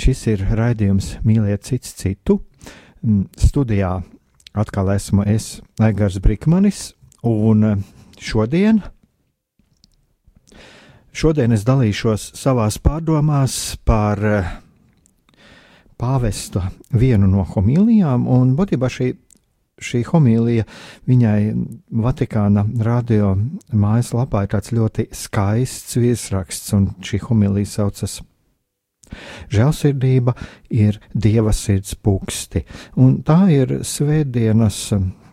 šis ir raidījums Mīliet cits citu. Mm, studijā atkal esmu es, Egars Brīsmanis, un šodien, šodien es dalīšos savās pārdomās par pāvesta vienu no homīlijām, un būtībā šī, šī homīlija viņai Vatikāna radio mājaslapā ir tāds ļoti skaists viesraksts, un šī homīlija saucas Žēlsirdība ir dieva sirds puksti, un tā ir svētdienas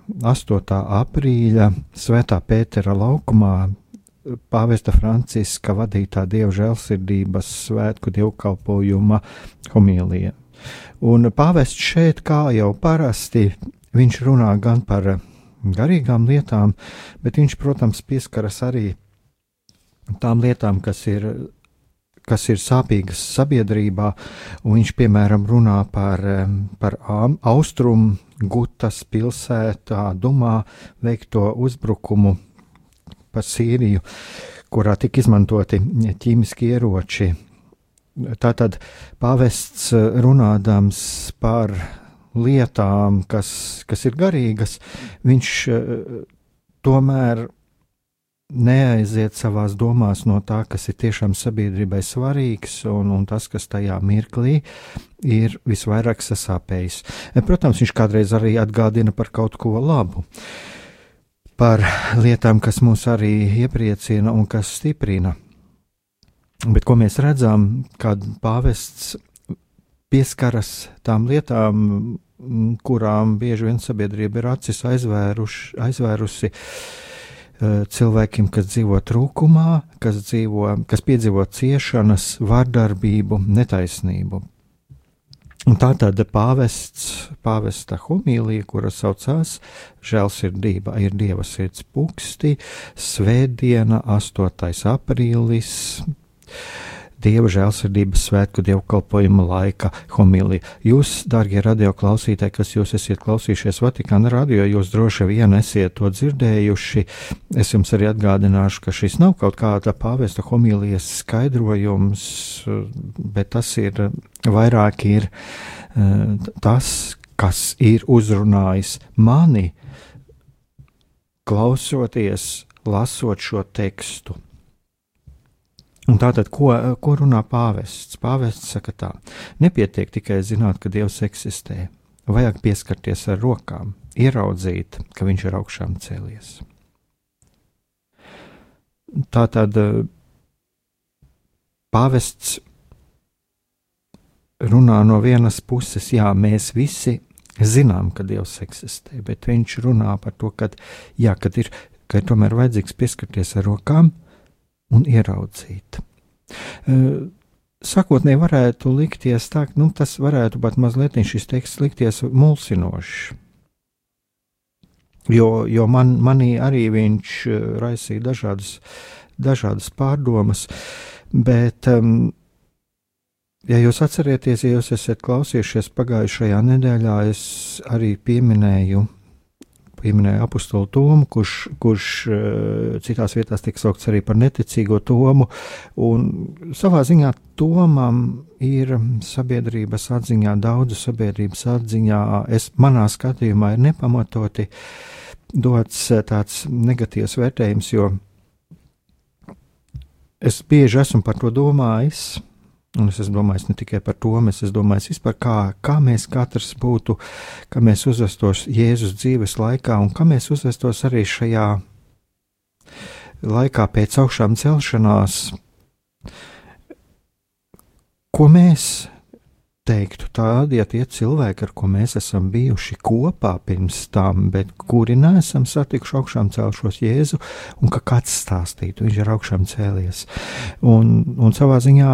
8. aprīļa Svētā Pētera laukumā Pāvesta Franciska vadītā dieva žēlsirdības svētku dievkalpojuma homīlija. Un pāvests šeit, kā jau parasti, viņš runā gan par garīgām lietām, bet viņš, protams, pieskaras arī tām lietām, kas ir kas ir sāpīgas sabiedrībā, un viņš, piemēram, runā par, par austrumu Gutas pilsētā Dumā veikto uzbrukumu pa Sīriju, kurā tika izmantoti ķīmiski ieroči. Tātad pāvests runādams par lietām, kas, kas ir garīgas, viņš eh, tomēr neaiziet savās domās no tā, kas ir tiešām sabiedrībai svarīgs un, un tas, kas tajā mirklī ir visvairāk sasāpējis. Protams, viņš kādreiz arī atgādina par kaut ko labu, par lietām, kas mūs arī iepriecina un kas stiprina. Bet ko mēs redzam, kad pāvests pieskaras tām lietām, kurām bieži vien sabiedrība ir acis aizvēruši, aizvērusi, Eh, cilvēkiem, kas dzīvo trūkumā, kas, dzīvo, kas piedzīvo ciešanas, vardarbību, netaisnību. Un tā tad pāvests, pāvesta homīlija, kura saucās Žēlsirdība, ir Dieva sirds puksti, Svētdiena, 8. aprīlis. Dieva žēlsirdības svētku dievkalpojuma laika homilija. Jūs, darbie radioklausītāji, kas jūs esat klausījušies Vatikāna radio, jūs droši vien esat to dzirdējuši. Es jums arī atgādināšu, ka šis nav kaut kāda pāvesta homilijas skaidrojums, bet tas ir vairāk ir eh, tas, kas ir uzrunājis mani, klausoties, lasot šo tekstu. Un tātad, ko, ko runā pāvests? Pāvests saka tā, nepietiek tikai zināt, ka Dievs eksistē, vajag pieskarties ar rokām, ieraudzīt, ka Viņš ir augšām cēlies. Tātad pāvests runā no vienas puses, jā, mēs visi zinām, ka Dievs eksistē, bet viņš runā par to, ka, jā, kad ir, ka ir tomēr vajadzīgs pieskarties ar rokām, un ieraudzīt. Sākotnēji varētu likties tā, ka nu, tas varētu pat mazliet šis teksts likties mulsinošs. Jo, jo man, manī arī viņš raisīja dažādas, dažādas pārdomas, bet, um, ja jūs atcerieties, ja jūs esat klausījušies pagājušajā nedēļā, es arī pieminēju pieminēja apakstulu Tomu, kurš, kurš eh, citās vietās tiek saukts arī par neticīgo Tomu. Savā ziņā Tomam ir sabiedrības atziņā, daudzu sabiedrības atziņā, es, manā skatījumā, ir nepamatoti dots eh, tāds negatīvs vērtējums, jo es bieži esmu par to domājis. Un es domāju ne tikai par to, bet es domāju vispār, kā, kā mēs katrs būtu, kā mēs uzvestos Jēzus dzīves laikā un kā mēs uzvestos arī šajā laikā pēc augšām celšanās. Ko mēs teiktu tādi, ja tie cilvēki, ar ko mēs esam bijuši kopā pirms tam, bet kuri neesam satikuši augšām celšos Jēzu, un ka kāds stāstītu, viņš ir augšām cēlies. Un, un savā ziņā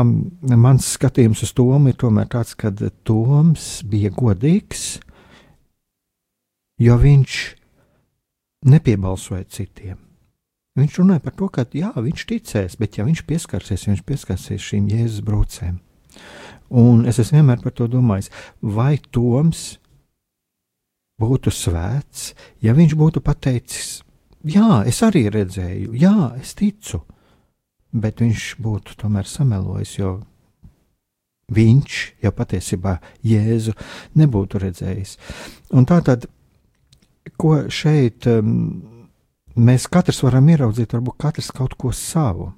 mans skatījums uz Tomu ir tomēr tāds, ka Toms bija godīgs, jo viņš nepiebalsoja citiem. Viņš runāja par to, ka jā, viņš ticēs, bet ja viņš pieskarsies, viņš pieskarsies šīm jēzus brūcēm. Un es esmu vienmēr par to domājis, vai Toms būtu svēts, ja viņš būtu pateicis, jā, es arī redzēju, jā, es ticu, bet viņš būtu tomēr samelojis, jo viņš jau patiesībā Jēzu nebūtu redzējis. Un tā tad, ko šeit um, mēs katrs varam ieraudzīt, varbūt katrs kaut ko savu.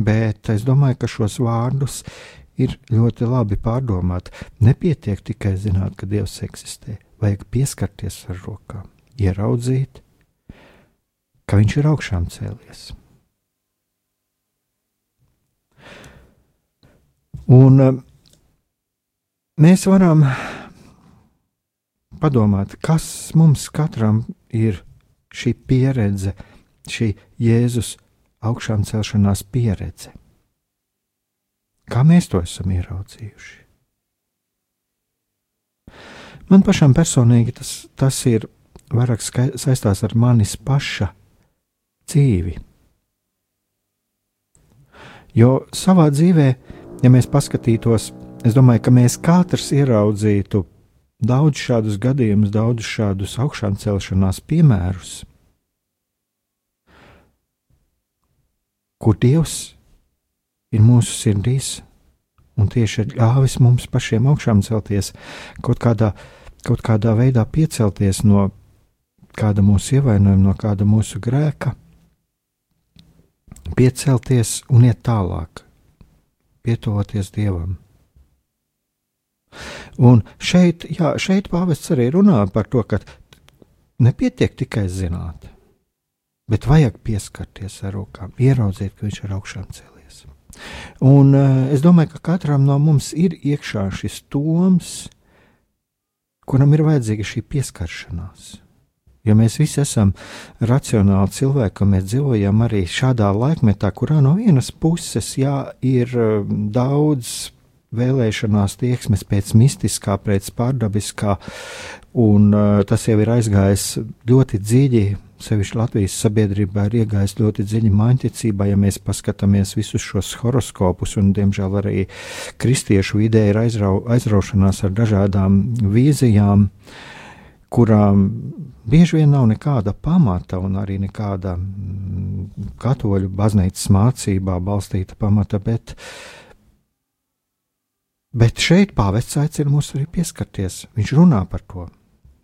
Bet es domāju, ka šos vārdus ir ļoti labi pārdomāt. Nepietiek tikai zināt, ka Dievs eksistē, vajag pieskarties ar rokām, ieraudzīt, ka Viņš ir augšām cēlies. Un eh, mēs varam padomāt, kas mums katram ir šī pieredze, šī Jēzus augšām celšanās pieredze. Kā mēs to esam ieraudzījuši? Man pašam personīgi tas, tas ir vairāk saistās ar manis paša dzīvi. Jo savā dzīvē, ja mēs paskatītos, es domāju, ka mēs katrs ieraudzītu daudz šādus gadījumus, daudz šādus augšām celšanās piemērus, kur Dievs ir mūsu sirdīs, un tieši ir ļāvis mums pašiem augšām celties, kaut kādā, kaut kādā veidā piecelties no kāda mūsu ievainojuma, no kāda mūsu grēka, piecelties un iet tālāk, pietuvoties Dievam. Un šeit, jā, šeit pāvests arī runā par to, ka nepietiek tikai zināt, bet vajag pieskarties ar rokām, ieraudzīt, ka viņš ir augšām cēlies. Un uh, es domāju, ka katram no mums ir iekšā šis toms, kuram ir vajadzīga šī pieskaršanās. Jo mēs visi esam racionāli cilvēki, un mēs dzīvojam arī šādā laikmetā, kurā no vienas puses jā, ir uh, daudz vēlēšanās tieksmes pēc mistiskā, pēc pārdabiskā, un uh, tas jau ir aizgājis ļoti dziļi sevišķi Latvijas sabiedrībā ir iegājis ļoti dziļi mājiņticībā, ja mēs paskatāmies visus šos horoskopus, un, diemžēl, arī kristiešu vidē ir aizrau, aizraušanās ar dažādām vīzijām, kurām bieži vien nav nekāda pamata un arī nekāda mm, katoļu baznīcas mācībā balstīta pamata, bet, bet šeit pāvests aicina mūs arī pieskarties. Viņš runā par to.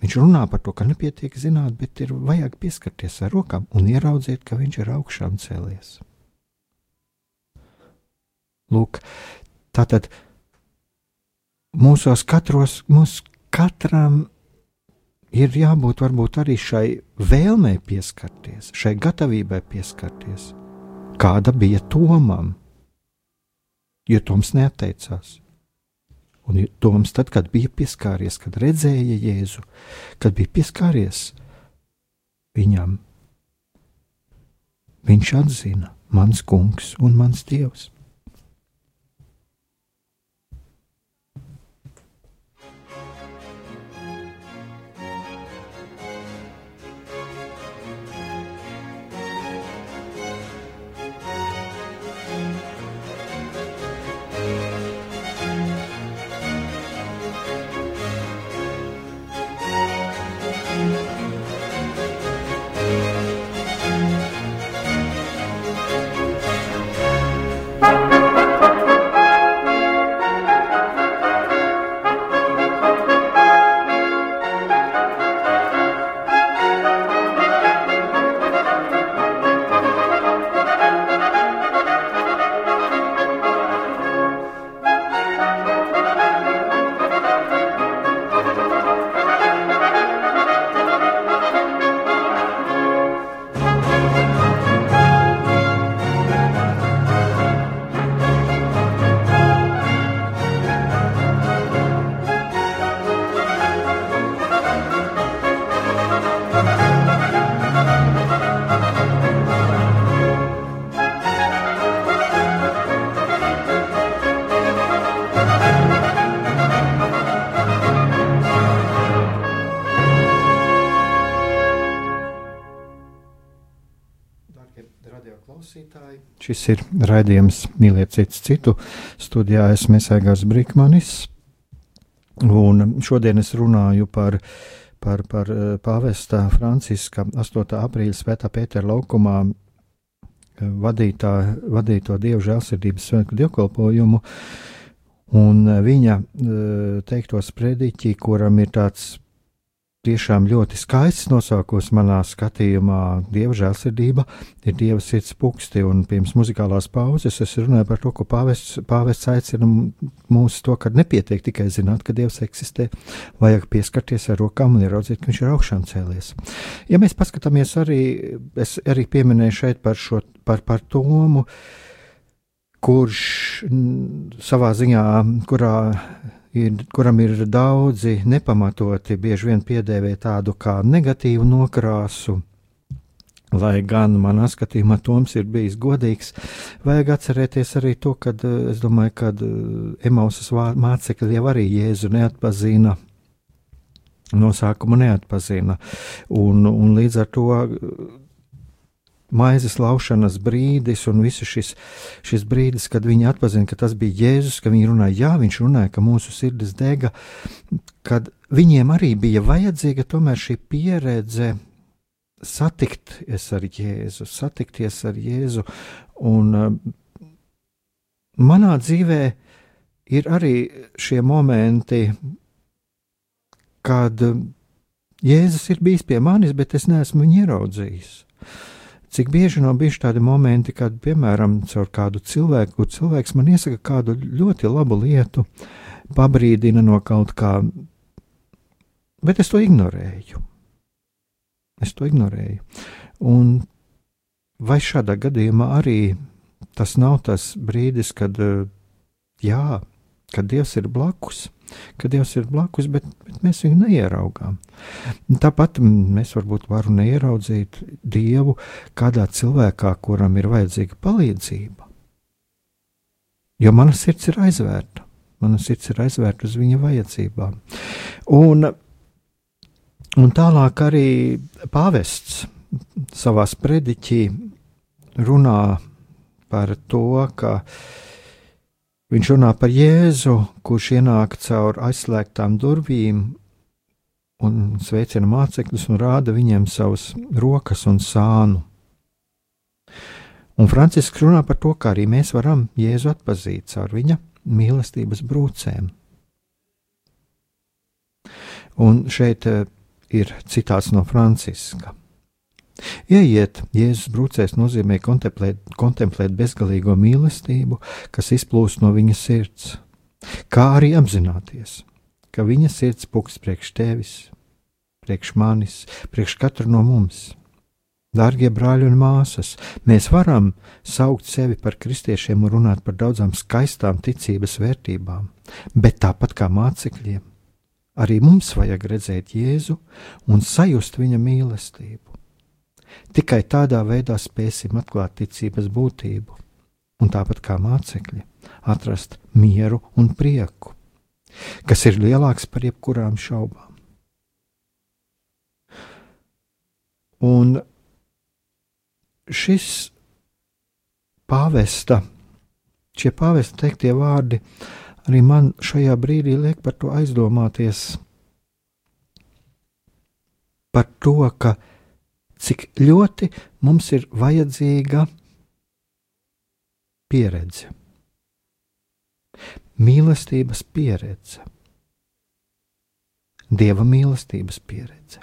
Viņš runā par to, ka nepietiek zināt, bet ir vajag pieskarties ar rokām un ieraudzīt, ka viņš ir augšām cēlies. Lūk, tā tad mūsos katros, mums katram ir jābūt varbūt arī šai vēlmei pieskarties, šai gatavībai pieskarties, kāda bija Tomam, jo Toms neatteicās. Un Toms, tad, kad bija pieskāries, kad redzēja Jēzu, kad bija pieskāries viņam, viņš atzina, mans kungs un mans dievs. Šis ir raidījums Mīliet citu citu. Studijā esmu Aigars Brīkmanis. Un šodien es runāju par, par, par eh, pāvesta Franciska 8. aprīļa svētā Pētera laukumā eh, vadītā, vadīto dievu žēlsirdības svētku dievkalpojumu. Un eh, viņa teikto sprediķi, kuram ir tāds tiešām ļoti skaists nosaukums manā skatījumā. Dieva žēlsirdība ir Dieva sirds puksti, un pirms muzikālās pauzes es runāju par to, ko pāvests, pāvests aicina mūs to, ka nepietiek tikai zināt, ka Dievs eksistē, vajag pieskarties ar rokām un ieraudzīt, ka Viņš ir augšām cēlies. Ja mēs paskatāmies arī, es arī pieminēju šeit par šo, par, par Tomu, kurš savā ziņā, kurā ir, kuram ir daudzi nepamatoti, bieži vien piedēvē tādu kā negatīvu nokrāsu. Lai gan manā skatījumā Toms ir bijis godīgs, vajag atcerēties arī to, ka es domāju, ka Emausas mācekļi jau arī Jēzu neatpazina, no sākuma neatpazina, un, un līdz ar to maizes laušanas brīdis un viss šis, šis brīdis, kad viņi atzina, ka tas bija Jēzus, ka viņi runāja, jā, viņš runāja, ka mūsu sirdis dega, kad viņiem arī bija vajadzīga tomēr šī pieredze satikties ar Jēzu, satikties ar Jēzu. Un uh, manā dzīvē ir arī šie momenti, kad Jēzus ir bijis pie manis, bet es neesmu viņu ieraudzījis. Cik bieži nav bijuši tādi momenti, kad, piemēram, caur kādu cilvēku, kur cilvēks man iesaka kādu ļoti labu lietu, pabrīdina no kaut kā, bet es to ignorēju. Es to ignorēju. Un vai šādā gadījumā arī tas nav tas brīdis, kad, jā, kad Dievs ir blakus? Ka Dievs ir blakus, bet, bet mēs viņu neieraugām. Tāpat mēs varbūt varam neieraudzīt Dievu kādā cilvēkā, kuram ir vajadzīga palīdzība. Jo mana sirds ir aizvērta. Mana sirds ir aizvērta uz viņa vajadzībām. Un, un tālāk arī pāvests savā sprediķī runā par to, ka uh, Viņš runā par Jēzu, kurš ienāk caur aizslēgtām durvīm un sveicina mācekļus un rāda viņiem savas rokas un sānu. Un Francisks runā par to, kā arī mēs varam Jēzu atpazīt caur viņa mīlestības brūcēm. Un šeit eh, ir citāts no Franciska. Ieiet Jēzus brūcēs nozīmē kontemplēt, kontemplēt bezgalīgo mīlestību, kas izplūst no viņa sirds, kā arī apzināties, ka viņa sirds puks priekš tevis, priekš manis, priekš katru no mums. Dārgie brāļi un māsas, mēs varam saukt sevi par kristiešiem un runāt par daudzām skaistām ticības vērtībām, bet tāpat kā mācekļiem, arī mums vajag redzēt Jēzu un sajust viņa mīlestību. Tikai tādā veidā spēsim atklāt ticības būtību, un tāpat kā mācekļi, atrast mieru un prieku, kas ir lielāks par jebkurām šaubām. Un šis pāvesta, šie pāvesta teiktie vārdi arī man šajā brīdī liek par to aizdomāties, par to, ka cik ļoti mums ir vajadzīga pieredze, mīlestības pieredze, dieva mīlestības pieredze.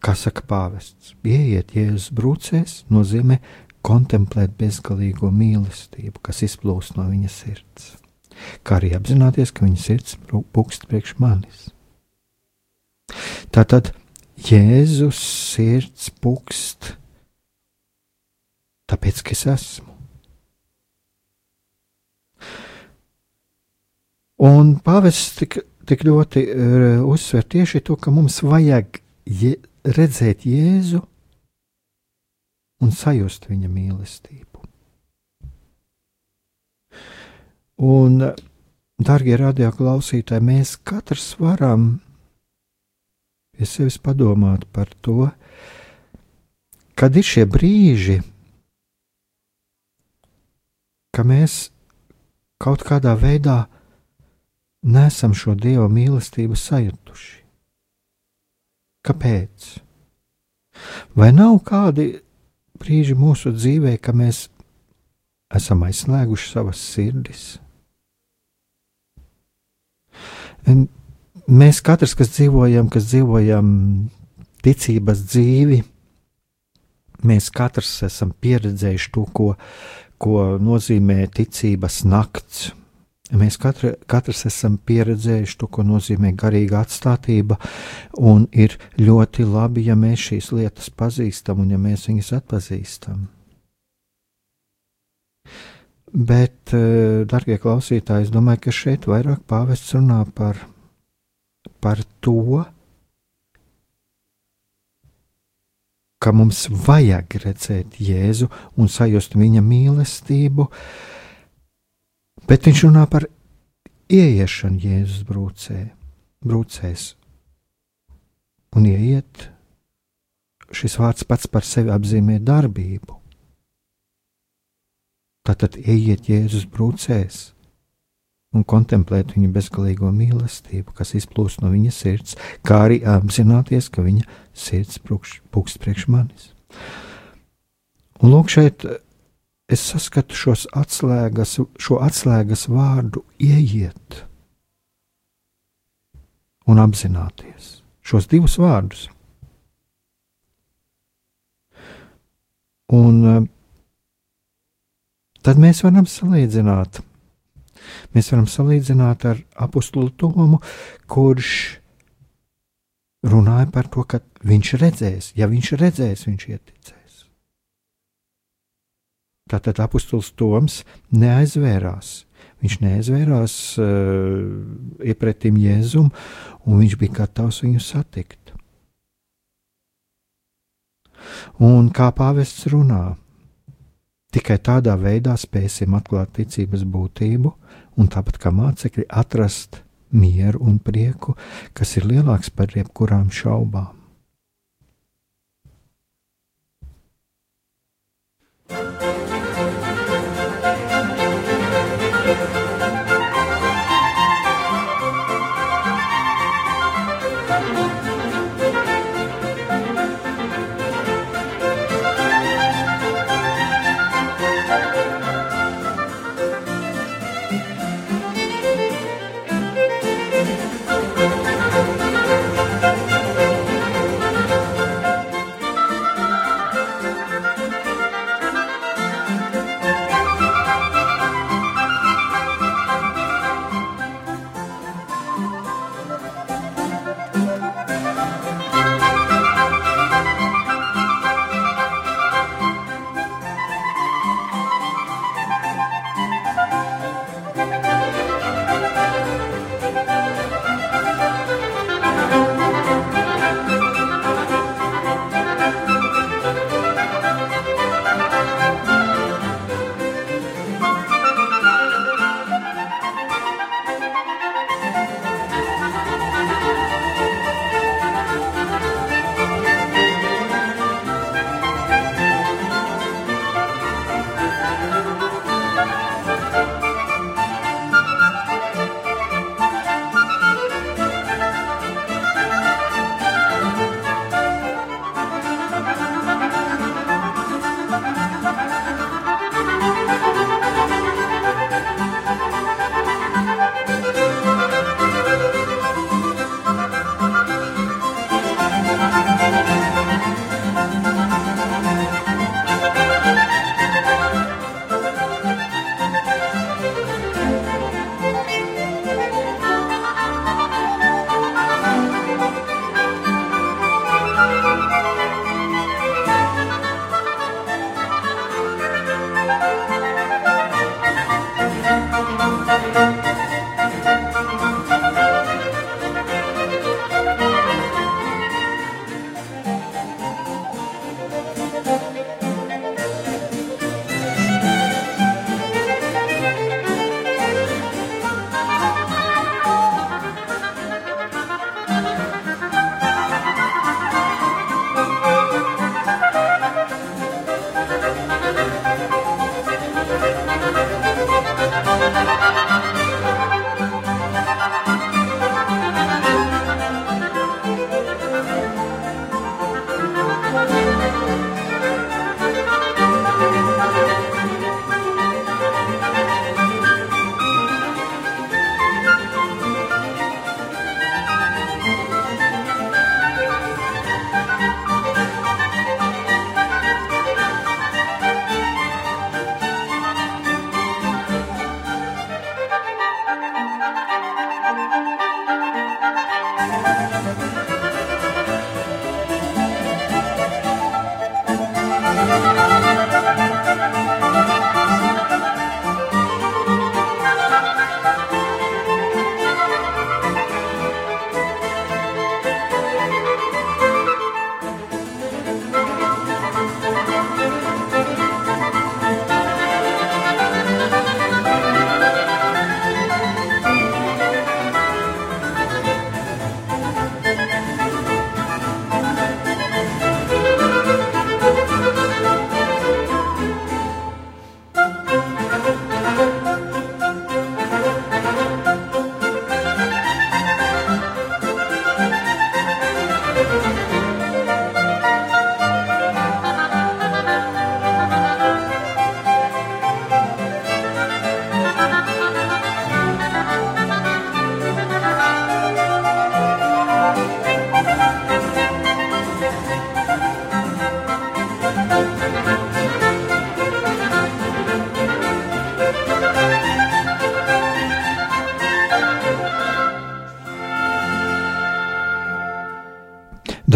Kā saka pāvests, ieiet Jēzus brūcēs, nozīmē kontemplēt bezgalīgo mīlestību, kas izplūst no viņa sirds, kā arī apzināties, ka viņa sirds pukst priekš manis. Tātad Jēzus sirds pukst, tāpēc, ka es esmu. Un pāvests tik, tik ļoti uh, uzsver tieši to, ka mums vajag je, redzēt Jēzu un sajust viņa mīlestību. Un, darbie radioklausītāji, mēs katrs varam pie sevis padomāt par to, kad ir šie brīži, ka mēs kaut kādā veidā nesam šo dieva mīlestību sajutuši. Kāpēc? Vai nav kādi brīži mūsu dzīvē, ka mēs esam aizslēguši savas sirdis? Mēs katrs, kas dzīvojam, kas dzīvojam ticības dzīvi, mēs katrs esam pieredzējuši to, ko, ko nozīmē ticības nakts Mēs katra, katrs esam pieredzējuši to, ko nozīmē garīga atstātība, un ir ļoti labi, ja mēs šīs lietas pazīstam un ja mēs viņas atpazīstam. Bet, eh, darbie klausītāji, es domāju, ka šeit vairāk pāvests runā par, par to, ka mums vajag redzēt Jēzu un sajust viņa mīlestību, Bet viņš runā par ieiešanu Jēzus brūcē, brūcēs. Un ieiet, šis vārds pats par sevi apzīmē darbību. Tātad ieiet Jēzus brūcēs un kontemplēt viņa bezgalīgo mīlestību, kas izplūst no viņa sirds, kā arī apzināties, ka viņa sirds pūkst priekš manis. Un lūk, šeit es saskatu šos atslēgas, šo atslēgas vārdu ieiet un apzināties šos divus vārdus. Un eh, tad mēs varam salīdzināt. Mēs varam salīdzināt ar apakstu Tomu, kurš runāja par to, ka viņš redzēs, ja viņš redzēs, viņš ieticēs. Tātad apustulis Toms neaizvērās. Viņš neaizvērās uh, iepretim Jēzum, un viņš bija gatavs viņu satikt. Un kā pāvests runā, tikai tādā veidā spēsim atklāt ticības būtību, un tāpat kā mācekļi atrast mieru un prieku, kas ir lielāks par jebkurām šaubām.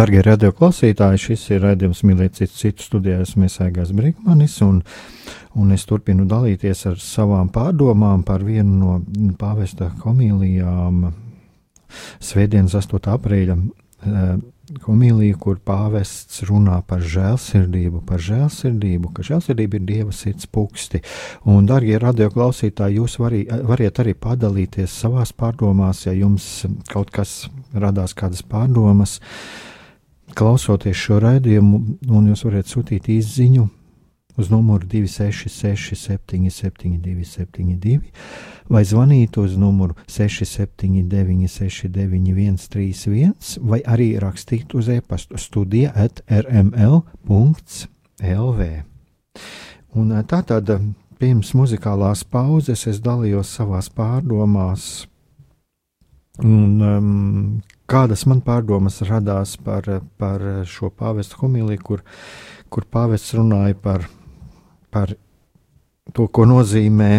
Darbie radioklausītāji, šis ir raidījums Mīlēt citu, studijās. Mēs aigās Brīkmanis, un, un es turpinu dalīties ar savām pārdomām par vienu no pāvesta homīlijām Svētdienas 8. aprīļa homīliju, kur pāvests runā par žēlsirdību, par žēlsirdību, ka žēlsirdība ir Dieva sirds puksti. Un, darbie radioklausītāji, jūs varī, variet arī padalīties savās pārdomās, ja jums kaut kas radās kādas pārdomas. Uh, klausoties šo raidījumu, un jūs varat sūtīt izziņu uz numuru 266, 772, 72, vai zvanīt uz numuru 679, 691, 31, vai arī rakstīt uz e-pastu studija at rml.lv. Un tā tad pirms muzikālās pauzes es dalījos savās pārdomās, un um, kādas man pārdomas radās par, par šo pāvestu homiliju, kur, kur pāvests runāja par, par to, ko nozīmē,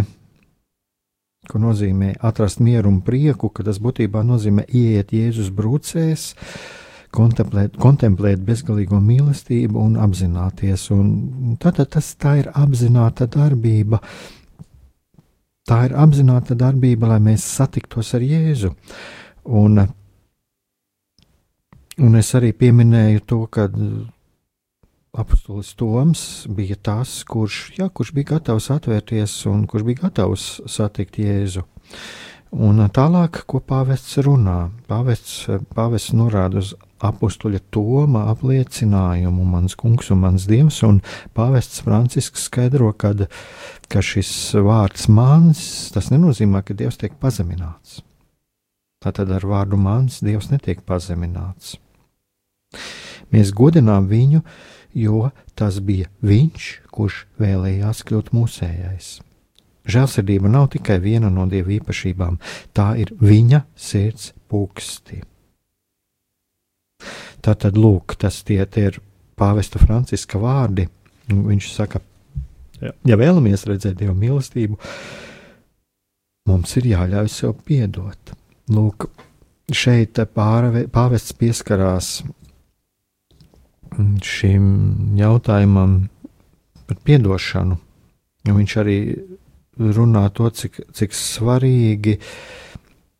ko nozīmē atrast mieru un prieku, ka tas būtībā nozīmē ieiet Jēzus brūcēs, kontemplēt, kontemplēt bezgalīgo mīlestību un apzināties. Un tātad tas tā ir apzināta darbība. Tā ir apzināta darbība, lai mēs satiktos ar Jēzu. Un Un es arī pieminēju to, ka uh, apustulis Toms bija tas, kurš, jā, kurš bija gatavs atvērties un kurš bija gatavs satikt Jēzu. Un uh, tālāk, ko pāvests runā, pāvests, uh, pāvests norāda uz apstuļa Toma apliecinājumu, mans kungs un mans dievs, un pāvests Francisks skaidro, kad, ka šis vārds mans, tas nenozīmē, ka dievs tiek pazemināts. Tātad ar vārdu mans dievs netiek pazemināts. Mēs godinām viņu, jo tas bija viņš, kurš vēlējās kļūt mūsējais. Žēlsirdība nav tikai viena no dieva īpašībām, tā ir viņa sirds puksti. Tā tad lūk, tas tie, tie ir pāvesta Franciska vārdi. Viņš saka, ja vēlamies redzēt dievu mīlestību, mums ir jāļauj sev piedot. Lūk, šeit pāvests pieskarās šim jautājumam par atdošanu. Viņš arī runā to, cik, cik svarīgi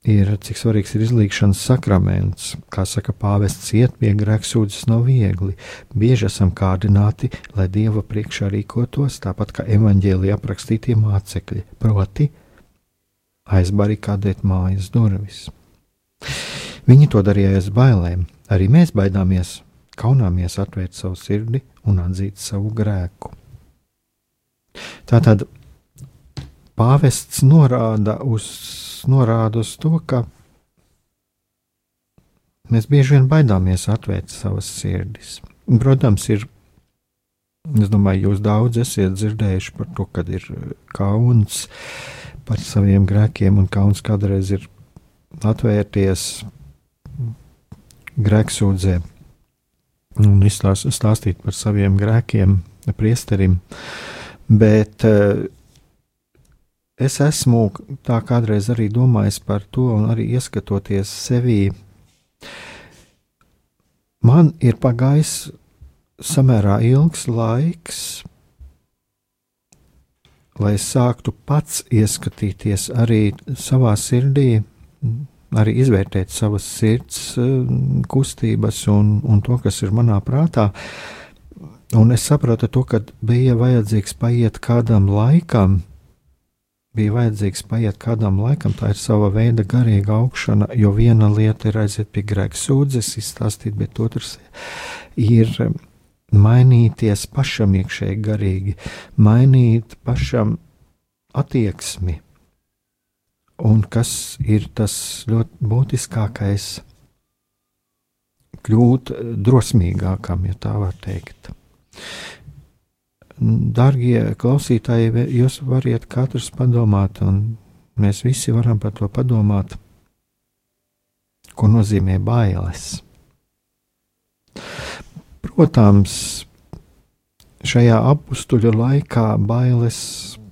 ir, cik svarīgs ir izlīkšanas sakraments. Kā saka pāvests, iet pie grēksūdzes nav viegli. Bieži esam kārdināti, lai Dieva priekšā rīkotos tāpat kā evaņģēlī aprakstītie mācekļi, proti aizbarikādēt mājas durvis. Viņi to darīja aiz bailēm, arī mēs baidāmies kaunāmies atvērt savu sirdi un atzīt savu grēku. Tātad pāvests norāda uz, norāda uz to, ka mēs bieži vien baidāmies atvērt savas sirdis. Protams, ir, es domāju, jūs daudz esat dzirdējuši par to, kad ir kauns par saviem grēkiem, un kauns kādreiz ir atvērties grēksūdzē un izstāst, stāstīt par saviem grēkiem priesterim. Bet uh, es esmu tā kādreiz arī domājis par to, un arī ieskatoties sevī. Man ir pagājis samērā ilgs laiks, lai sāktu pats ieskatīties arī savā sirdī, arī izvērtēt savas sirds eh, kustības un, un to, kas ir manā prātā. Un es sapratu to, ka bija vajadzīgs paiet kādam laikam, bija vajadzīgs paiet kādam laikam, tā ir sava veida garīga augšana, jo viena lieta ir aiziet pie grēka sūdzes, izstāstīt, bet otrs ir mainīties pašam iekšēji garīgi, mainīt pašam attieksmi Un kas ir tas ļoti būtiskākais? Kļūt drosmīgākam, ja tā var teikt. Darbie klausītāji, jūs varat katrs padomāt, un mēs visi varam par to padomāt, ko nozīmē bailes. Protams, šajā apstuļu laikā bailes,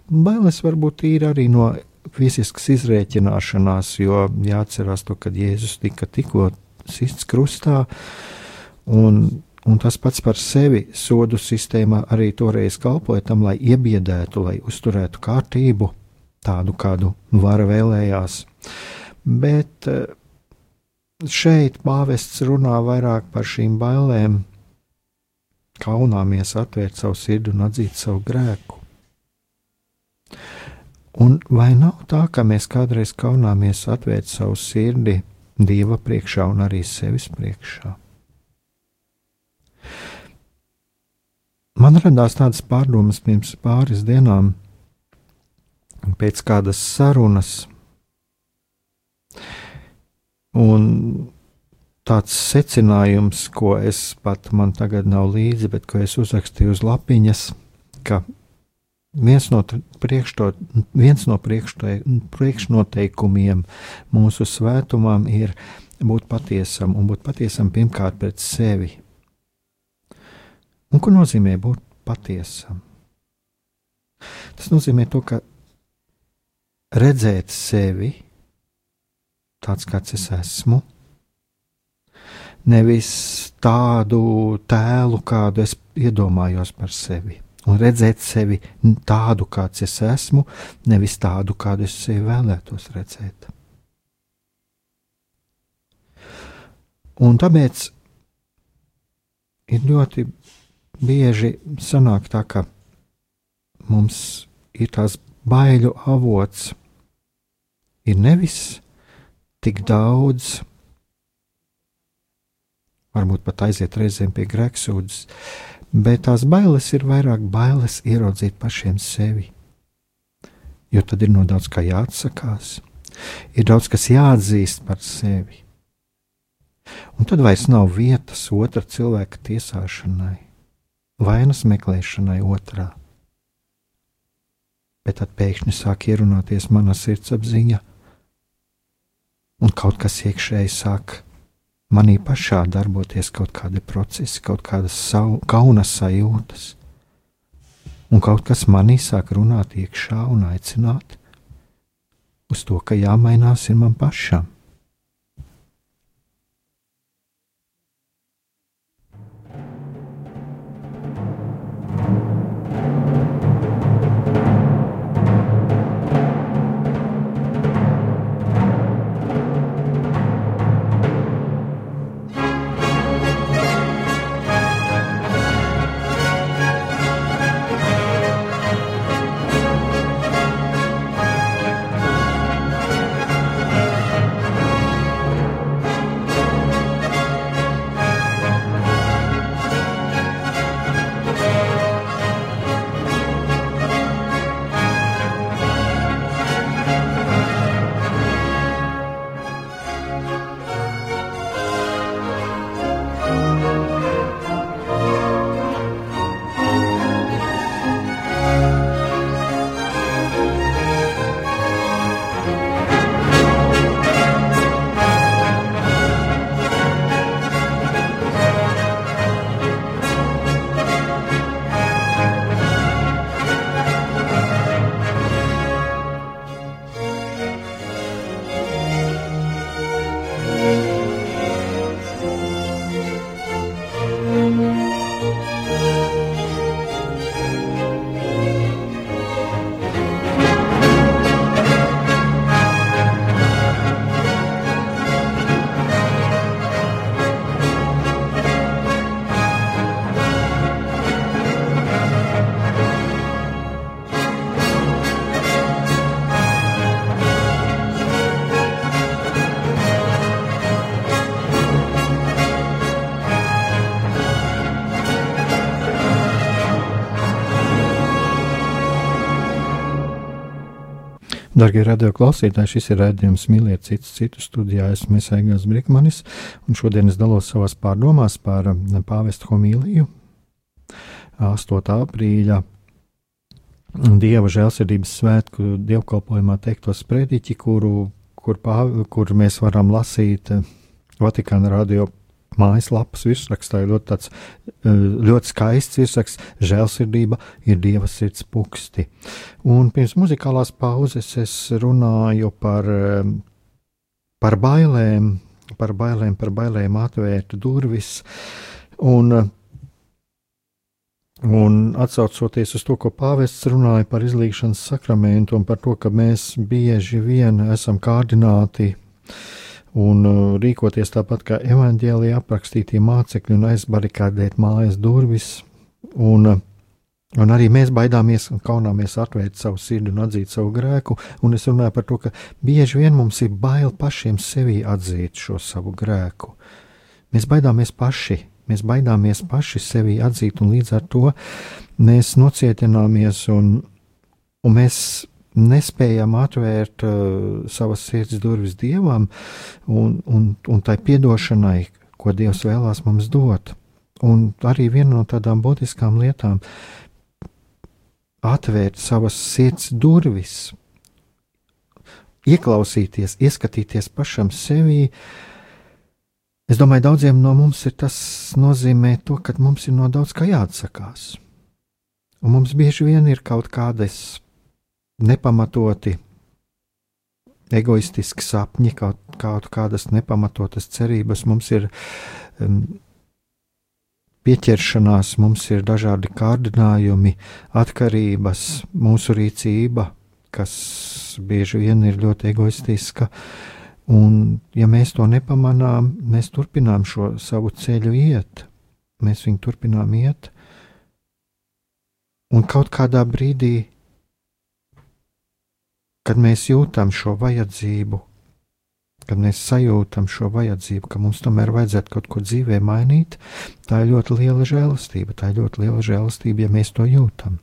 bailes varbūt ir arī no fiziskas izrēķināšanās, jo jāatcerās to, kad Jēzus tika tikko sists krustā, Un, un tas pats par sevi sodu sistēmā arī toreiz kalpoja tam, lai iebiedētu, lai uzturētu kārtību, tādu kādu vara vēlējās. Bet eh, šeit pāvests runā vairāk par šīm bailēm, kaunāmies atvērt savu sirdi un atzīt savu grēku. Un vai nav tā, ka mēs kādreiz kaunāmies atvērt savu sirdi Dieva priekšā un arī sevis priekšā? Man radās tādas pārdomas pirms pāris dienām, pēc kādas sarunas, un tāds secinājums, ko es pat man tagad nav līdzi, bet ko es uzrakstīju uz lapiņas, ka Viens no, priekšto, viens no priekšnoteikumiem mūsu svētumam ir būt patiesam un būt patiesam pirmkārt pret sevi. Un ko nozīmē būt patiesam? Tas nozīmē to, ka redzēt sevi tāds, kāds es esmu, nevis tādu tēlu, kādu es iedomājos par sevi un redzēt sevi tādu, kāds es esmu, nevis tādu, kādu es sevi vēlētos redzēt. Un tāpēc ir ļoti bieži sanāk tā, ka mums ir tās baiļu avots, ir nevis tik daudz, varbūt pat aiziet reizēm pie grēksūdzes, bet tās bailes ir vairāk bailes ieraudzīt pašiem sevi. Jo tad ir no daudz kā jāatsakās, ir daudz kas jāatzīst par sevi. Un tad vairs nav vietas otra cilvēka tiesāšanai, vainas meklēšanai otrā. Bet tad pēkšņi sāk ierunāties mana sirdsapziņa, un kaut kas iekšēji sāk manī pašā darboties kaut kādi procesi, kaut kādas savu, kauna sajūtas, un kaut kas manī sāk runāt iekšā un aicināt uz to, ka jāmainās ir man pašam. Darbie radioklausītāji, šis ir raidījums Mīliet citus citu studijā. Esmu Mēsēgās Brikmanis, un šodien es dalos savās pārdomās par um, pāvestu homīliju 8. aprīļa Dieva žēlsirdības svētku dievkalpojumā teikto sprediķi, kuru, kur, pāv, kur mēs varam lasīt uh, Vatikāna radio mājaslapas virsrakstā ir ļoti, tāds, eh, ļoti skaists virsraksts, žēlsirdība ir dieva sirds puksti. Un pirms muzikālās pauzes es runāju par, eh, par bailēm, par bailēm, par bailēm atvērt durvis. Un, un atsaucoties uz to, ko pāvests runāja par izlīgšanas sakramentu un par to, ka mēs bieži vien esam kārdināti un rīkoties tāpat kā evaņģēlijā aprakstītie mācekļi un aizbarikādēt mājas durvis. Un, Un arī mēs baidāmies un kaunāmies atvērt savu sirdi un atzīt savu grēku. Un es runāju par to, ka bieži vien mums ir bail pašiem sevi atzīt šo savu grēku. Mēs baidāmies paši, mēs baidāmies paši sevi atzīt, un līdz ar to mēs nocietināmies un, un mēs nespējam atvērt uh, savas sirds durvis dievam un, un, un tai piedošanai, ko Dievs vēlās mums dot. Un arī viena no tādām būtiskām lietām atvērt savas sirds durvis, ieklausīties, ieskatīties pašam sevī. Es domāju, daudziem no mums tas nozīmē to, ka mums ir no daudz kā jāatsakās. Un mums bieži vien ir kaut kādas nepamatoti egoistiski sapņi, kaut, kaut kādas nepamatotas cerības. Mums ir um, pieķeršanās, mums ir dažādi kārdinājumi, atkarības, mūsu rīcība, kas bieži vien ir ļoti egoistiska. Un, ja mēs to nepamanām, mēs turpinām šo savu ceļu iet, mēs viņu turpinām iet, un kaut kādā brīdī, kad mēs jūtam šo vajadzību kad mēs sajūtam šo vajadzību, ka mums tomēr vajadzētu kaut ko dzīvē mainīt, tā ir ļoti liela žēlastība. Tā ir ļoti liela žēlastība, ja mēs to jūtam.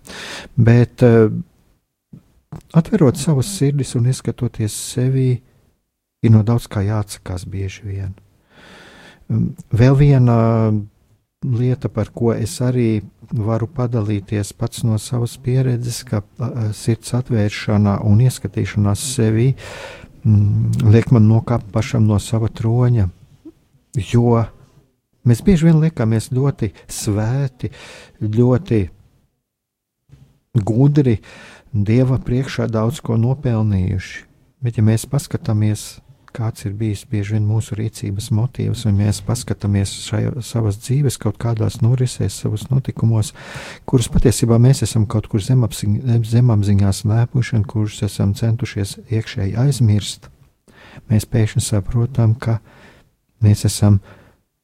Bet uh, atverot savas sirdis un ieskatoties sevi, ir no daudz kā jāatsakās bieži vien. Vēl viena lieta, par ko es arī varu padalīties pats no savas pieredzes, ka sirds atvēršana un ieskatīšanās sevi mm, liek man nokāpt pašam no sava troņa, jo mēs bieži vien liekamies ļoti svēti, ļoti gudri, Dieva priekšā daudz ko nopelnījuši. Bet, ja mēs paskatāmies kāds ir bijis bieži vien mūsu rīcības motīvs, un mēs paskatāmies šajā savas dzīves kaut kādās norisēs, savos notikumos, kurus patiesībā mēs esam kaut kur zemapziņā slēpuši un kurus esam centušies iekšēji aizmirst, mēs pēkšņi saprotam, ka mēs esam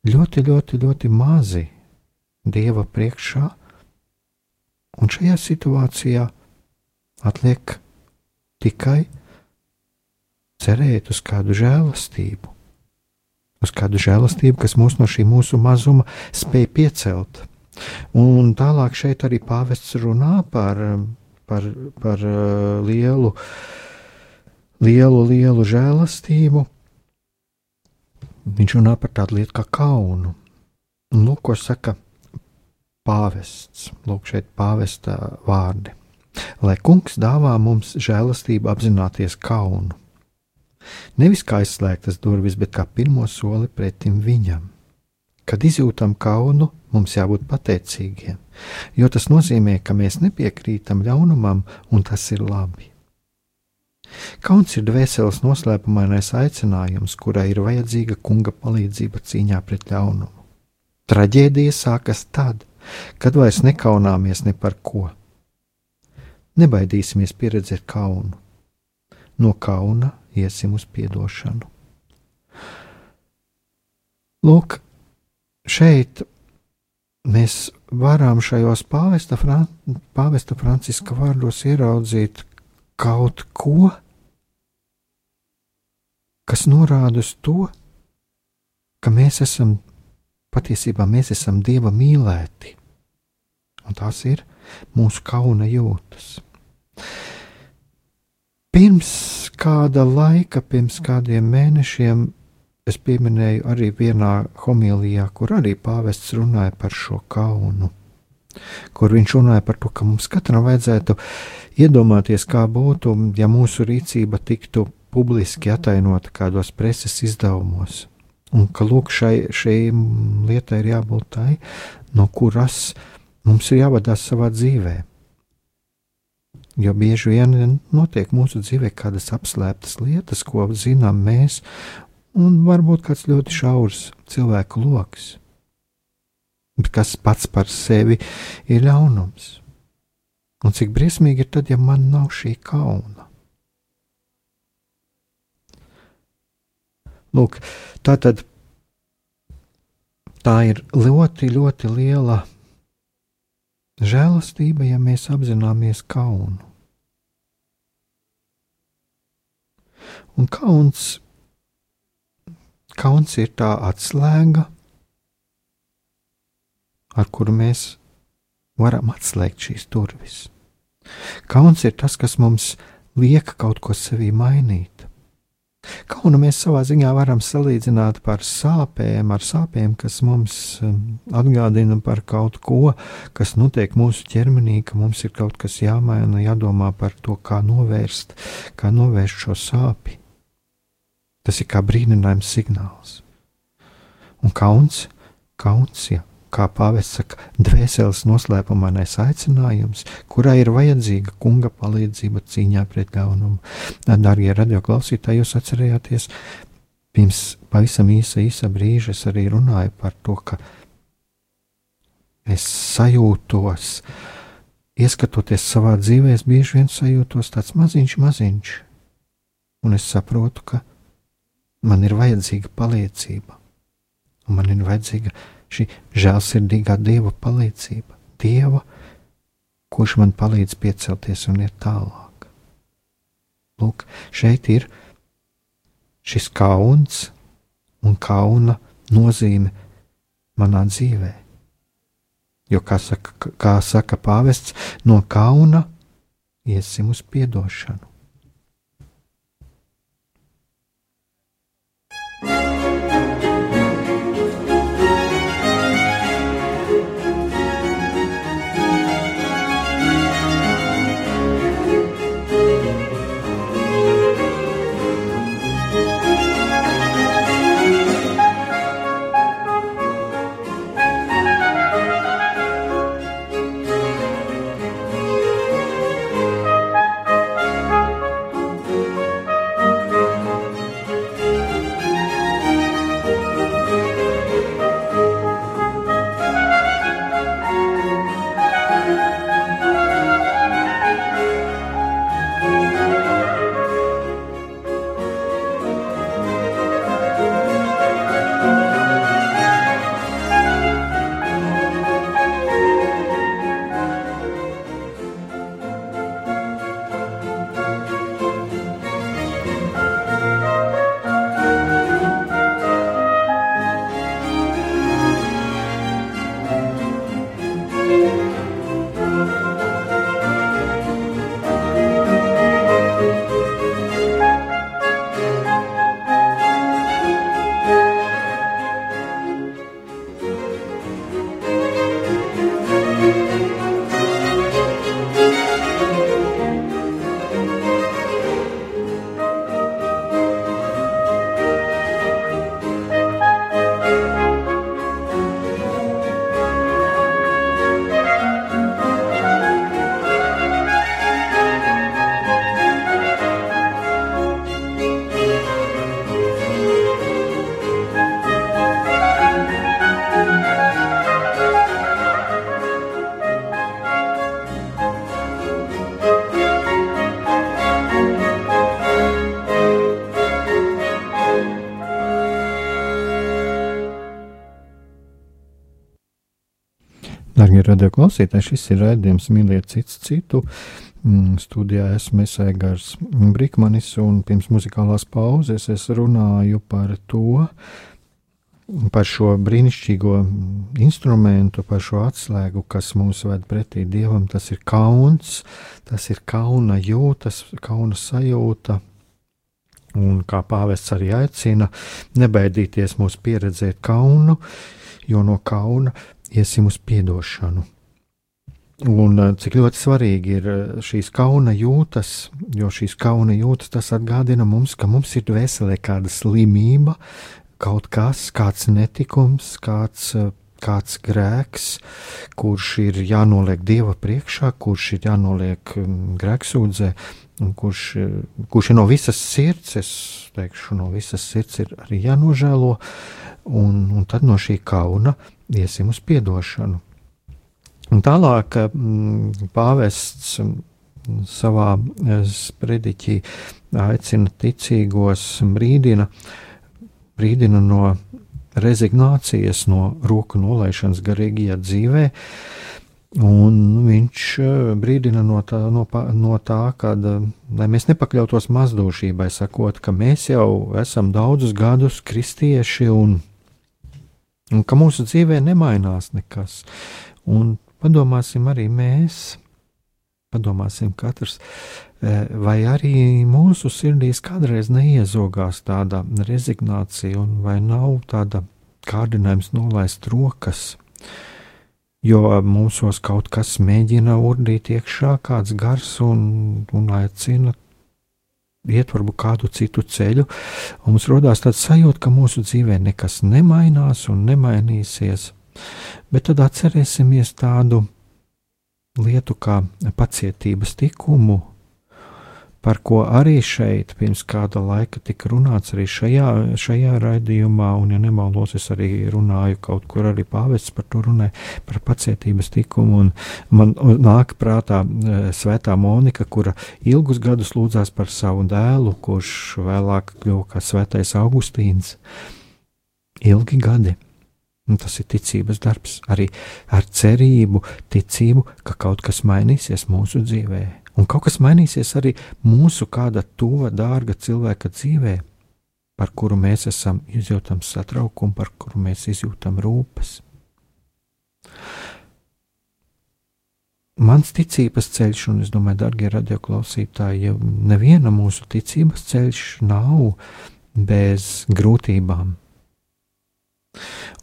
ļoti, ļoti, ļoti mazi Dieva priekšā, un šajā situācijā atliek tikai cerēt uz kādu žēlastību, uz kādu žēlastību, kas mūs no šī mūsu mazuma spēj piecelt. Un tālāk šeit arī pāvests runā par, par, par uh, lielu, lielu, lielu žēlastību. Viņš runā par tādu lietu kā kaunu. Un lūk, ko saka pāvests. Lūk, šeit pāvesta vārdi. Lai kungs dāvā mums žēlastību apzināties kaunu Nevis kā aizslēgtas durvis, bet kā pirmo soli pretim viņam. Kad izjūtam kaunu, mums jābūt pateicīgiem, jo tas nozīmē, ka mēs nepiekrītam ļaunumam, un tas ir labi. Kauns ir dvēseles noslēpumainais aicinājums, kurai ir vajadzīga kunga palīdzība cīņā pret ļaunumu. Traģēdija sākas tad, kad vairs nekaunāmies ne par ko. Nebaidīsimies pieredzēt kaunu. No kauna iesim uz atdošanu. Lūk, šeit mēs varam šajos pāvesta, Fran pāvesta Franciska vārdos ieraudzīt kaut ko, kas norāda uz to, ka mēs esam patiesībā mēs esam Dieva mīlēti, un tās ir mūsu kauna jūtas. Pirms kāda laika, pirms kādiem mēnešiem, es pieminēju arī vienā homilijā, kur arī pāvests runāja par šo kaunu. Kur viņš runāja par to, ka mums katram vajadzētu iedomāties, kā būtu, ja mūsu rīcība tiktu publiski atainota kādos preses izdevumos. Un ka lūk, šai, šai lietai ir jābūt tai, no kuras mums ir jāvadās savā dzīvēm Jo bieži vien notiek mūsu dzīvē kādas apslēptas lietas, ko zinām mēs, un varbūt kāds ļoti šaurs cilvēku lokus. Kas pats par sevi ir ļaunums? Un cik briesmīgi ir tad, ja man nav šī kauna? Lūk, tā tad tā ir ļoti, ļoti liela žēlastība, ja mēs apzināmies kaunu. Un kauns, kauns ir tā atslēga, ar kuru mēs varam atslēgt šīs durvis. Kauns ir tas, kas mums liek kaut ko sevī mainīt. Kaunu mēs savā ziņā varam salīdzināt par sāpēm, ar sāpēm, kas mums um, atgādina par kaut ko, kas notiek mūsu ķermenī, ka mums ir kaut kas jāmaina, jādomā par to, kā novērst, kā novērst šo sāpju. Tas ir kā brīdinājums signāls. Un kauns, kauns, ja kā pāvests saka, dvēseles noslēpumainais aicinājums, kurai ir vajadzīga kunga palīdzība cīņā pret ļaunumu. Darbie radioklausītāji, jūs atcerējāties, pirms pavisam īsa, īsa brīža es arī runāju par to, ka es sajūtos, ieskatoties savā dzīvē, es bieži vien sajūtos tāds maziņš, maziņš, un es saprotu, ka man ir vajadzīga palīdzība, un man ir vajadzīga šī žēlsirdīgā Dieva palīdzība, Dieva, kurš man palīdz piecelties un iet tālāk. Lūk, šeit ir šis kauns un kauna nozīme manā dzīvē. Jo, kā saka, kā saka pāvests, no kauna iesim uz atdošanu. Radio klausītāji, šis ir raidījums Mīliet cits citu. Mm, studijā esmu Esēgars Brikmanis, un pirms muzikālās pauzes es runāju par to, par šo brīnišķīgo instrumentu, par šo atslēgu, kas mūs ved pretī dievam. Tas ir kauns, tas ir kauna jūtas, kauna sajūta. Un kā pāvests arī aicina, nebaidīties mūs pieredzēt kaunu, jo no kauna iesim uz atdošanu. Un eh, cik ļoti svarīgi ir eh, šīs kauna jūtas, jo šīs kauna jūtas tas atgādina mums, ka mums ir dvēselē kāda slimība, kaut kas, kāds netikums, kāds eh, kāds grēks, kurš ir jānoliek Dieva priekšā, kurš ir jānoliek um, grēksūdzē, kurš, kurš ir no visas sirds, es teikšu, no visas sirds ir arī jānožēlo, un, un tad no šī kauna iesim uz piedošanu. Un tālāk mm, pāvests savā sprediķī aicina ticīgos brīdina, brīdina no rezignācijas, no roku nolaišanas garīgajā dzīvē. Un viņš brīdina no tā, no, no tā ka, lai mēs nepakļautos mazdošībai, sakot, ka mēs jau esam daudzus gadus kristieši un, un ka mūsu dzīvē nemainās nekas. Un padomāsim arī mēs, padomāsim katrs, e, vai arī mūsu sirdīs kādreiz neiezogās tāda rezignācija, un vai nav tāda kārdinājums nolaist rokas, jo mūsos kaut kas mēģina urdīt iekšā, kāds gars un, un aicina iet varbūt kādu citu ceļu, mums rodās tāds sajūta, ka mūsu dzīvē nekas nemainās un nemainīsies. Bet tad atcerēsimies tādu lietu kā pacietības likumu, par ko arī šeit pirms kāda laika tika runāts arī šajā, šajā raidījumā, un, ja nemaldos, es arī runāju kaut kur, arī pāvests par to runāja, par pacietības likumu, un man nāk prātā e, svētā Monika, kura ilgus gadus lūdzās par savu dēlu, kurš vēlāk kļuva kā svētais Augustīns. Ilgi gadi. Un tas ir ticības darbs, arī ar cerību, ticību, ka kaut kas mainīsies mūsu dzīvē. Un kaut kas mainīsies arī mūsu kāda tuva, dārga cilvēka dzīvē, par kuru mēs esam izjūtam satraukumu, par kuru mēs izjūtam rūpes. Mans ticības ceļš, un es domāju, darbie radioklausītāji, ja neviena mūsu ticības ceļš nav bez grūtībām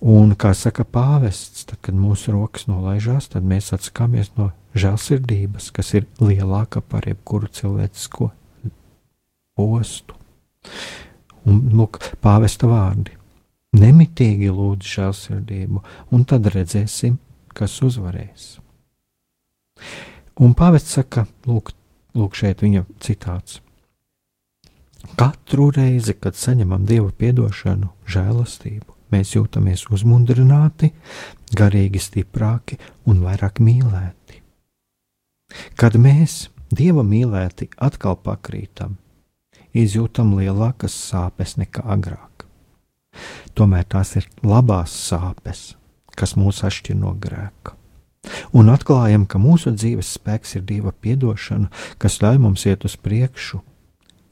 Un, kā saka pāvests, tad, kad mūsu rokas nolaižās, tad mēs atsakāmies no žēlsirdības, kas ir lielāka par jebkuru cilvēcisko postu. Un, lūk, pāvesta vārdi. Nemitīgi lūdz žēlsirdību, un tad redzēsim, kas uzvarēs. Un pāvests saka, lūk, lūk šeit viņa citāts. Katru reizi, kad saņemam Dieva piedošanu, žēlastību, mēs jūtamies uzmundrināti, garīgi stiprāki un vairāk mīlēti. Kad mēs, Dieva mīlēti, atkal pakrītam, izjūtam lielākas sāpes nekā agrāk. Tomēr tās ir labās sāpes, kas mūs atšķir no grēka. Un atklājam, ka mūsu dzīves spēks ir Dieva atdošana, kas ļauj mums iet uz priekšu,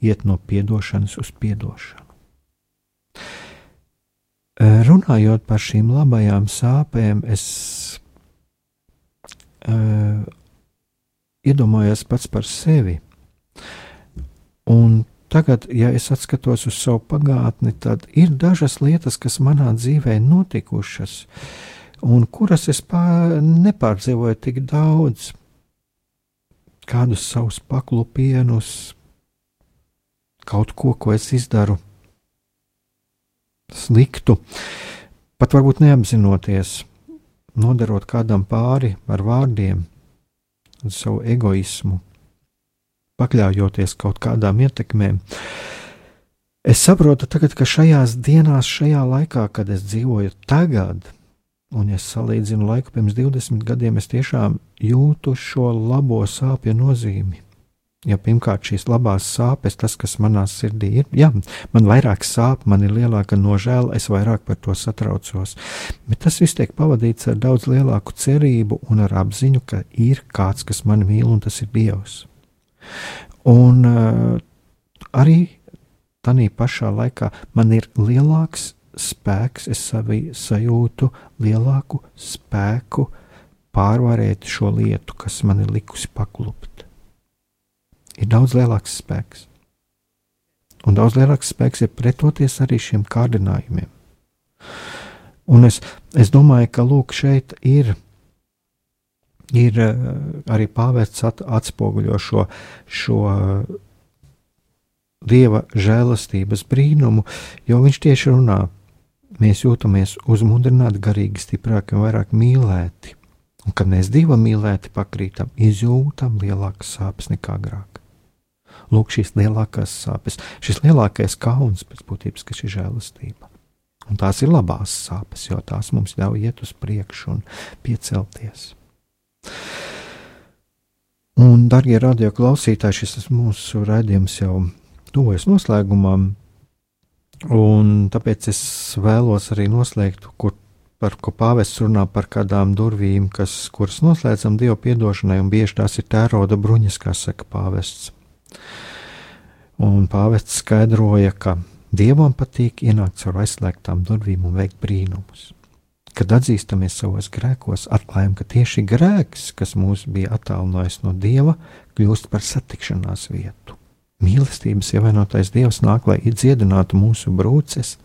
iet no atdošanas uz atdošanu. Runājot par šīm labajām sāpēm, es uh, iedomājos pats par sevi. Un tagad, ja es skatos uz savu pagātni, tad ir dažas lietas, kas manā dzīvē notikušas, un kuras es nepārdzīvoju tik daudz, kādus savus paklupienus, kaut ko, ko es izdaru sliktu, pat varbūt neapzinoties, nodarot kādam pāri ar vārdiem, savu egoismu, pakļaujoties kaut kādām ietekmēm. Es saprotu tagad, ka šajās dienās, šajā laikā, kad es dzīvoju tagad, un ja salīdzinu laiku pirms 20 gadiem, es tiešām jūtu šo labo sāpju nozīmi. Ja pirmkārt šīs labās sāpes, tas, kas manā sirdī ir, jā, man vairāk sāp, man ir lielāka nožēla, es vairāk par to satraucos. Bet tas viss tiek pavadīts ar daudz lielāku cerību un ar apziņu, ka ir kāds, kas mani mīl, un tas ir Dievs. Un uh, arī tādā pašā laikā man ir lielāks spēks, es savi, sajūtu lielāku spēku pārvarēt šo lietu, kas man ir likusi paklupt ir daudz lielāks spēks. Un daudz lielāks spēks ir pretoties arī šiem kārdinājumiem. Un es, es domāju, ka lūk, šeit ir, ir eh, arī pāvests at, atspoguļo šo, šo dieva žēlastības brīnumu, jo viņš tieši runā. mēs jūtamies uzmundrināti, garīgi stiprāki un vairāk mīlēti. Un kad mēs divi mīlēti pakrītam, izjūtam lielākas sāpes nekā agrāk. Lūk, šīs lielākās sāpes, šis lielākais kauns pēc būtības, kas ir žēlastība. Un tās ir labās sāpes, jo tās mums ļauj iet uz priekšu un piecelties. Un, darbie radio klausītāji, šis mūsu raidījums jau tuvojas noslēgumam, un tāpēc es vēlos arī noslēgt, kur par ko pāvests runā par kādām durvīm, kas, kuras noslēdzam Dieva piedošanai, un bieži tās ir tēroda bruņas, kā saka pāvests. Un pāvests skaidroja, ka Dievam patīk ienākt caur aizslēgtām durvīm un veikt brīnumus. Kad atzīstamies savos grēkos, atklājam, ka tieši grēks, kas mūs bija attālinājis no Dieva, kļūst par satikšanās vietu. Mīlestības ievainotais Dievs nāk, lai dziedinātu mūsu brūces.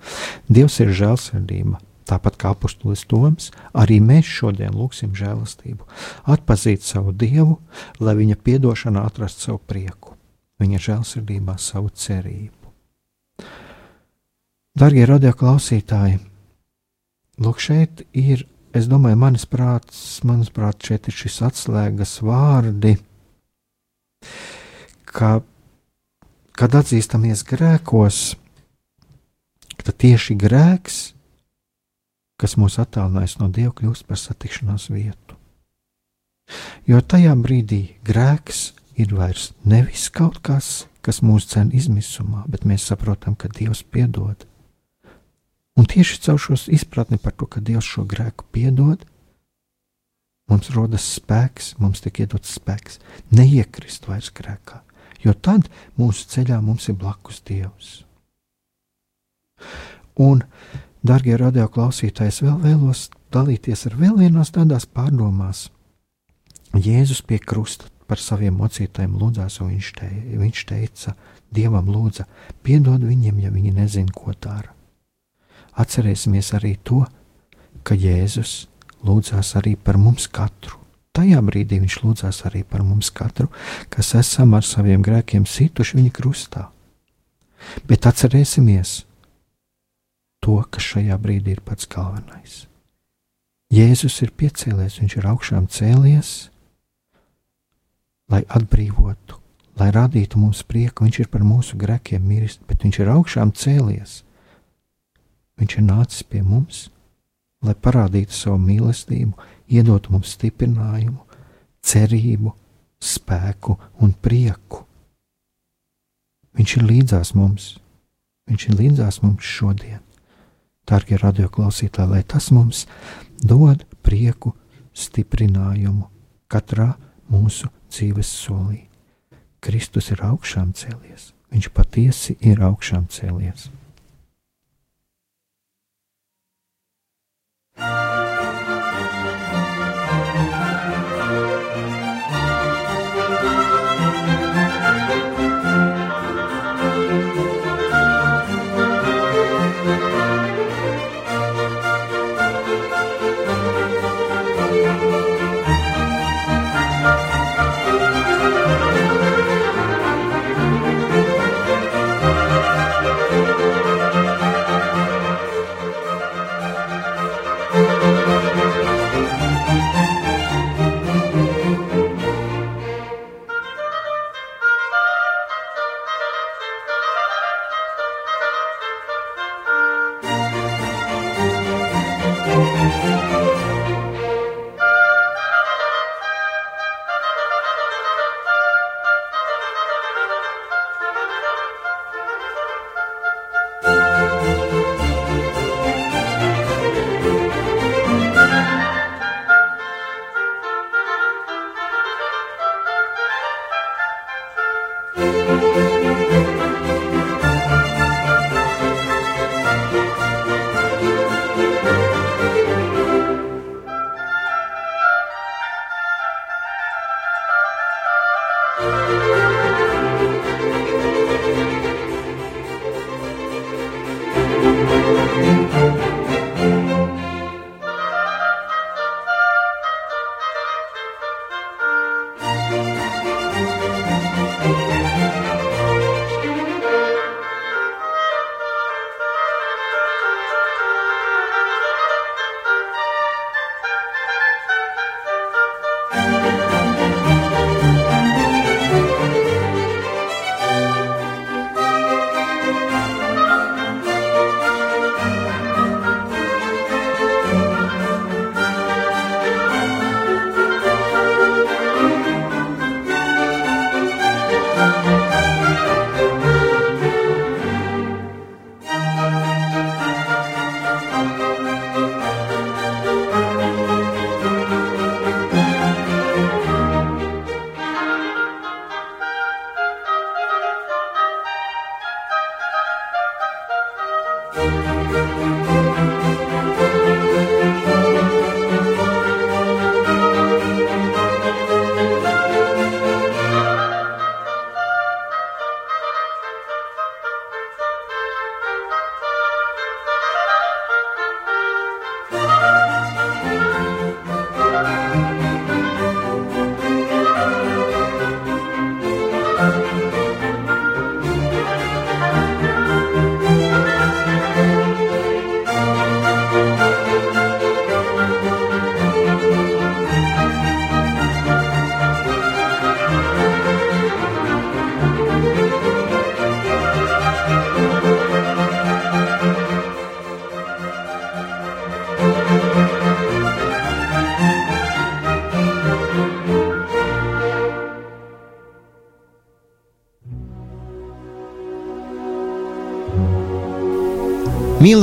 Dievs ir žēlsirdība, Tāpat kā apustulis Toms, arī mēs šodien lūgsim žēlastību, atpazīt savu dievu, lai viņa piedošanā atrastu savu prieku, viņa žēlsirdībā savu cerību. Darbie radio klausītāji, lūk, šeit ir, es domāju, manis prāts, manis prāts, šeit ir šis atslēgas vārdi, ka, kad atzīstamies grēkos, tad tieši grēks kas mūs attālinājis no Dieva, kļūst par satikšanās vietu. Jo tajā brīdī grēks ir vairs nevis kaut kas, kas mūs cen izmisumā, bet mēs saprotam, ka Dievs piedod. Un tieši caur šo izpratni par to, ka Dievs šo grēku piedod, mums rodas spēks, mums tiek iedots spēks neiekrist vairs grēkā, jo tad mūsu ceļā mums ir blakus Dievs. Un Darbie radioklausītāji, es vēl vēlos dalīties ar vēl vienās tādās pārdomās. Jēzus pie krusta par saviem mocītājiem lūdzās, un viņš, te, viņš teica, Dievam lūdza, piedod viņiem, ja viņi nezina, ko dara. Atcerēsimies arī to, ka Jēzus lūdzās arī par mums katru. Tajā brīdī viņš lūdzās arī par mums katru, kas esam ar saviem grēkiem situši viņa krustā. Bet atcerēsimies, to, kas šajā brīdī ir pats galvenais. Jēzus ir piecēlies, viņš ir augšām cēlies, lai atbrīvotu, lai radītu mums prieku. Viņš ir par mūsu grēkiem miris, bet viņš ir augšām cēlies. Viņš ir nācis pie mums, lai parādītu savu mīlestību, iedotu mums stiprinājumu, cerību, spēku un prieku. Viņš ir līdzās mums, viņš ir līdzās mums šodien. Dārgie radioklausītāji, lai tas mums dod prieku, stiprinājumu katrā mūsu dzīves solī. Kristus ir augšām cēlies, Viņš patiesi ir augšām cēlies.